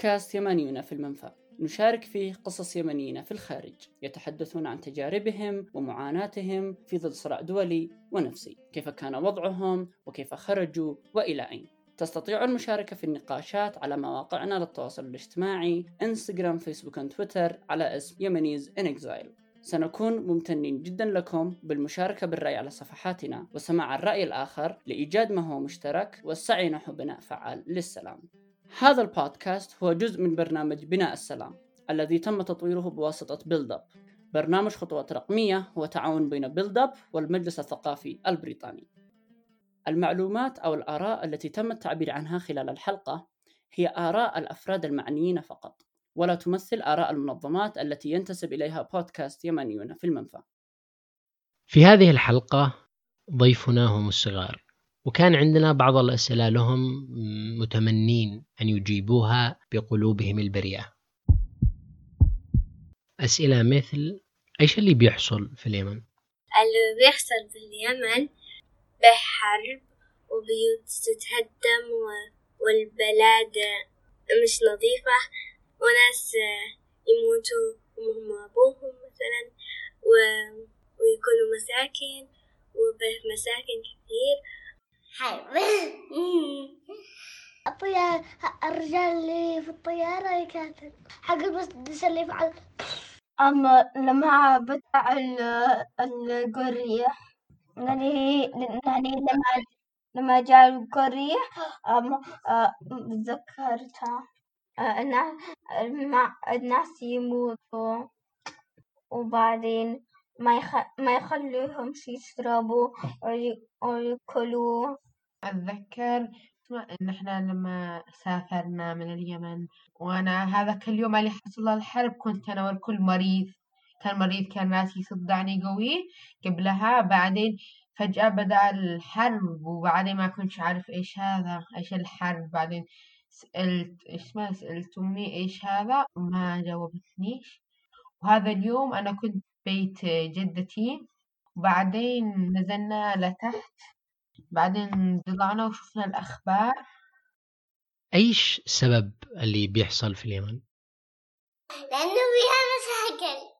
بودكاست يمنيون في المنفى. نشارك فيه قصص يمنيين في الخارج. يتحدثون عن تجاربهم ومعاناتهم في ظل صراع دولي ونفسي. كيف كان وضعهم وكيف خرجوا وإلى أين. تستطيع المشاركة في النقاشات على مواقعنا للتواصل الاجتماعي إنستغرام فيسبوك وتويتر على اسم يمنيز إن إكزايل. سنكون ممتنين جدا لكم بالمشاركة بالرأي على صفحاتنا وسماع الرأي الآخر لإيجاد ما هو مشترك والسعي نحو بناء فعال للسلام. هذا البودكاست هو جزء من برنامج بناء السلام الذي تم تطويره بواسطة Build Up برنامج خطوات رقمية هو تعاون بين Build Up والمجلس الثقافي البريطاني. المعلومات أو الآراء التي تم التعبير عنها خلال الحلقة هي آراء الأفراد المعنيين فقط ولا تمثل آراء المنظمات التي ينتسب إليها بودكاست يمنيون في المنفى. في هذه الحلقة ضيفنا هم الصغار. وكان عندنا بعض الأسئلة لهم متمنين أن يجيبوها بقلوبهم البريئة أسئلة مثل إيش اللي بيحصل في اليمن؟ اللي بيحصل في اليمن بحرب وبيوت تتهدم والبلاد مش نظيفة وناس يموتوا وهم أبوهم مثلا. ويكونوا مساكن وبمساكن كثير حرب الطيارة الرجال اللي في الطيارة يكاتب. حق بس اللي يفعل. أما لما بتاع القرية يعني يعني لما لما جاء القرية ذكرتها. الناس يموتوا. وبعدين ما يخ... ما يخليهم يشربوا أو ياكلوا أتذكر إن إحنا لما سافرنا من اليمن وأنا هذاك اليوم اللي حصل الحرب كنت أنا والكل مريض. كان مريض كان راسي صدعني قوي قبلها. بعدين فجأة بدأ الحرب وبعدين ما كنتش عارف إيش هذا إيش الحرب. بعدين سألت إيش ما سألت أمي إيش هذا؟ ما جاوبتنيش وهذا اليوم أنا كنت بيت جدتي. وبعدين نزلنا لتحت. بعدين طلعنا وشفنا الأخبار. أيش السبب اللي بيحصل في اليمن؟ لأنه فيها مشاكل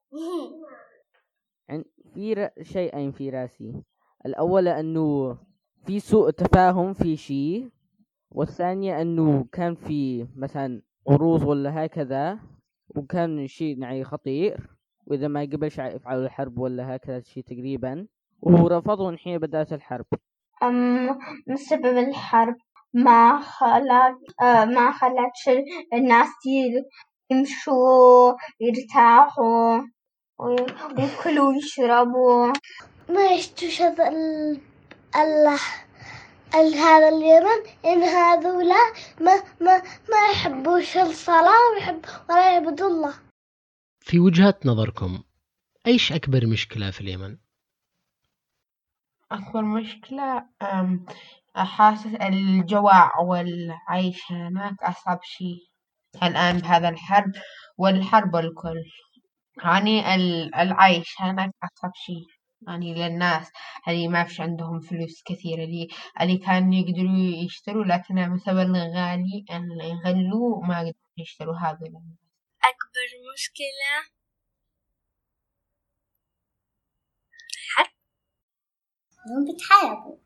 في شيئين في رأسي. الأول أنه في سوء تفاهم في شيء والثانية أنه كان في مثلا عروض ولا هكذا وكان شيء يعني خطير وإذا ما قبل يفعلوا الحرب ولا هكذا شيء تقريبا. ورفضوا حين بدأت الحرب. بسبب الحرب ما خلت آه ما خلت الناس يمشوا يرتاحوا ويأكلوا ويشربوا ما يستشهد الله هذا اليمن إن هذولا ما ما ما يحبوش الصلاة ويحب ولا يعبدوا الله في وجهة نظركم أيش أكبر مشكلة في اليمن؟ أكبر مشكلة حاسس الجوع والعيش هناك أصعب شي الآن بهذا الحرب والحرب الكل. يعني العيش هناك أصعب شي يعني للناس اللي ما فيش عندهم فلوس كثيرة اللي اللي كانوا يقدروا يشتروا لكن بسبب الغالي يغلوا ما قدروا يشتروا هذا. أكبر مشكلة هم بيتحاربوا.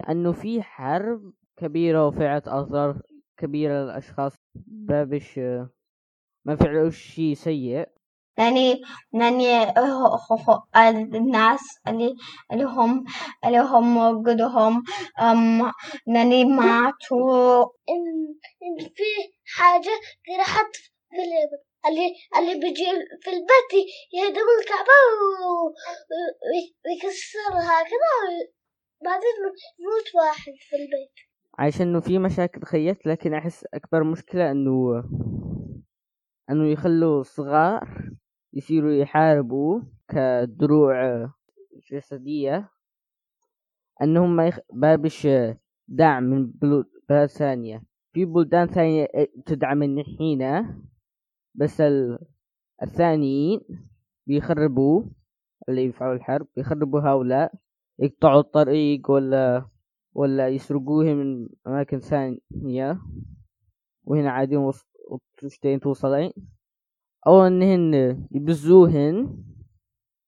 لأنه في حرب كبيرة وفعلت أضرار كبيرة للأشخاص. بابش ما فعلوا شيء سيء. يعني يعني الناس اللي اللي هم اللي هم أم يعني ماتوا. في حاجة غير حط في اليمن. اللي اللي بيجي في البيت يهدم الكعبة ويكسرها كذا بعدين يموت واحد في البيت. عشان إنه في مشاكل خيت لكن أحس أكبر مشكلة إنه إنه يخلوا الصغار يصيروا يحاربوا كدروع جسدية إنهم ما يخ... بابش دعم من بلاد ثانية. في بلدان ثانية تدعم الحين بس ال... الثانيين بيخربوا اللي يفعلوا الحرب بيخربوا هؤلاء يقطعوا الطريق ولا ولا يسرقوه من أماكن ثانية. وهنا عادي وص- توصلين. أو إنهن يبزوهن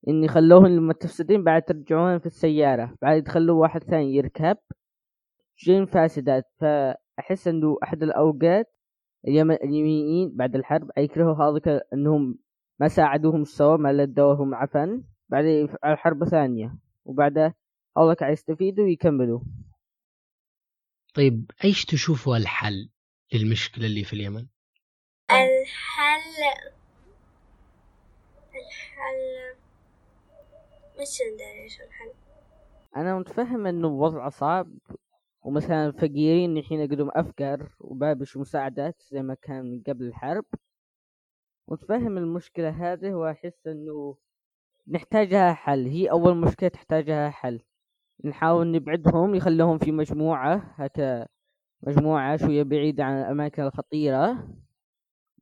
إن يخلوهن لما تفسدين بعد ترجعوهن في السيارة. بعد تخلوا واحد ثاني يركب. شين فاسدات فأحس إنه أحد الأوقات اليمن اليمينيين بعد الحرب يكرهوا هذاك إنهم ما ساعدوهم سوا ما لدوهم عفن بعدين يفعلوا حرب ثانية وبعدها هذاك يستفيدوا ويكملوا. طيب أيش تشوفوا الحل للمشكلة اللي في اليمن؟ الحل الحل مش ندري إيش الحل أنا متفهم إنه الوضع صعب. ومثلا فقيرين الحين عندهم أفقر وبابش مساعدات زي ما كان قبل الحرب. متفهم المشكلة هذه وأحس إنه نحتاجها حل. هي أول مشكلة تحتاجها حل. نحاول نبعدهم يخلوهم في مجموعة هكا مجموعة شوية بعيدة عن الأماكن الخطيرة.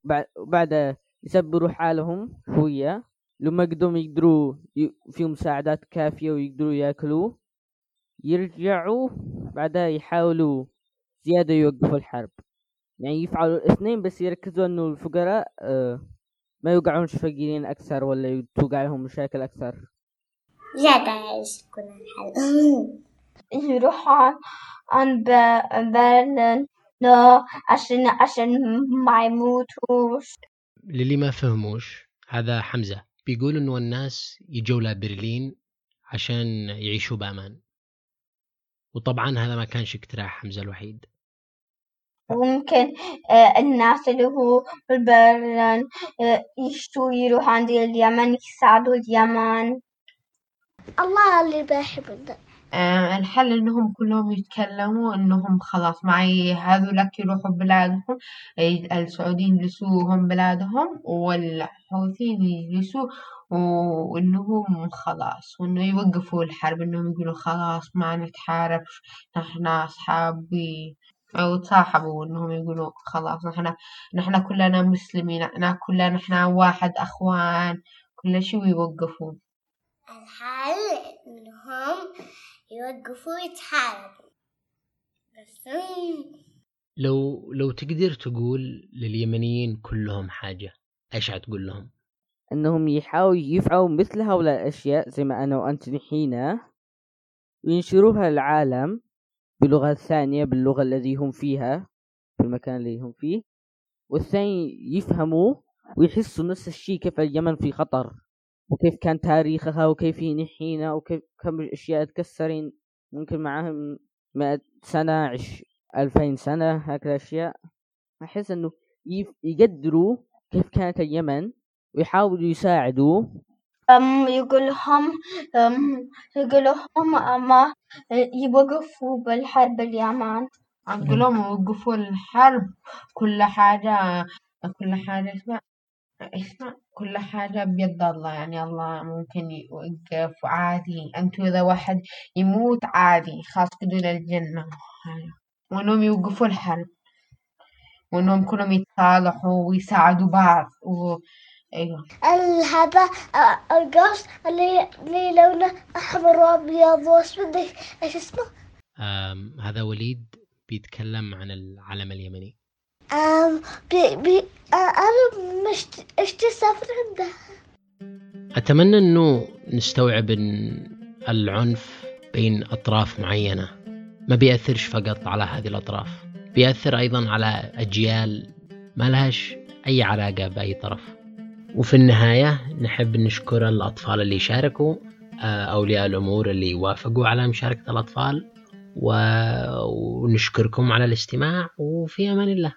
بعد بعد يسبروا حالهم شوية. لما قدروا يقدروا ي- في مساعدات كافية ويقدروا يأكلوا. يرجعوا بعدها يحاولوا زيادة يوقفوا الحرب. يعني يفعلوا الاثنين بس يركزوا إنه الفقراء آه ما يوقعونش فقيرين أكثر ولا توقع لهم مشاكل أكثر. زيادة إيش يكون الحل يروحون عن ب- برلين لا عشان عشان ما يموتوش. للي ما فهموش هذا حمزة. بيقول إنه الناس يجوا لبرلين عشان يعيشوا بأمان. وطبعا هذا ما كانش اقتراح حمزة الوحيد. وممكن آه، الناس اللي هو بالبرلين آه، يشتوا يروحوا عند اليمن يساعدوا اليمن. الله اللي بيحبنا آه، الحل إنهم كلهم يتكلموا إنهم خلاص معي هذولك يروحوا بلادهم ال- السعوديين يجلسوهم بلادهم والحوثيين يجلسوا وإنهم خلاص وإنه يوقفوا الحرب إنهم يقولوا خلاص ما نتحارب نحن أصحاب أو تصاحبوا إنهم يقولوا خلاص نحن نحن كلنا مسلمين نحن كلنا نحن واحد أخوان كل شيء ويوقفوا. الحل إنهم يوقفوا يتحاربوا بس لو لو تقدر تقول لليمنيين كلهم حاجة إيش حتقول لهم؟ إنهم يحاولوا يفعلوا مثل هؤلاء الأشياء زي ما أنا وانت نحينا وينشروها للعالم بلغة ثانية باللغة الذي هم فيها في المكان اللي هم فيه والثاني يفهموا ويحسوا نفس الشيء كيف اليمن في خطر. وكيف كان تاريخها وكيف هي نحينا وكيف كم اشياء تكسرين. ممكن معاهم مئة سنة عش ألفين سنة هكذا أشياء. أحس إنه يقدروا كيف كانت اليمن ويحاولوا يساعدوا أم يقول لهم أم يقول لهم أما يوقفوا بالحرب اليمن أقول لهم وقفوا الحرب. كل حاجة كل حاجة كل حاجة بيد الله يعني الله ممكن يوقف عادي. أنتوا إذا واحد يموت عادي خلاص كده للجنة. وإنهم يوقفوا الحرب. وإنهم كلهم يتصالحوا ويساعدوا بعض. و... ال- هذا القوس اللي اللي لونه أحمر وأبيض وأسود إيش- اسمه؟ هذا وليد بيتكلم عن العلم اليمني. أنا مش اشتي سافر عنده أتمنى أنه نستوعب أن العنف بين أطراف معينة ما بيأثرش فقط على هذه الأطراف بيأثر أيضا على أجيال ما لهاش أي علاقة بأي طرف. وفي النهاية نحب نشكر الأطفال اللي شاركوا أولياء الأمور اللي وافقوا على مشاركة الأطفال ونشكركم على الاستماع وفي أمان الله.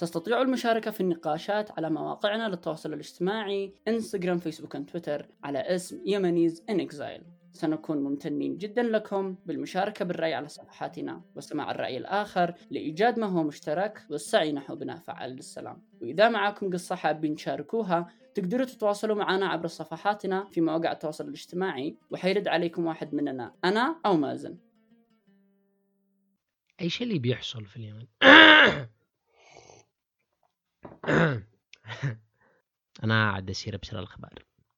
تستطيعوا المشاركة في النقاشات على مواقعنا للتواصل الاجتماعي إنستغرام فيسبوك تويتر على اسم يمنيز ان اكزايل سنكون ممتنين جدا لكم بالمشاركة بالرأي على صفحاتنا وسماع الرأي الآخر لإيجاد ما هو مشترك والسعي نحو بناء فعال للسلام. وإذا معكم قصة حابين تشاركوها تقدروا تتواصلوا معنا عبر صفحاتنا في مواقع التواصل الاجتماعي وحيرد عليكم واحد مننا أنا أو مازن. إيش اللي بيحصل في اليمن؟ أنا قاعد أسير أبشر الأخبار.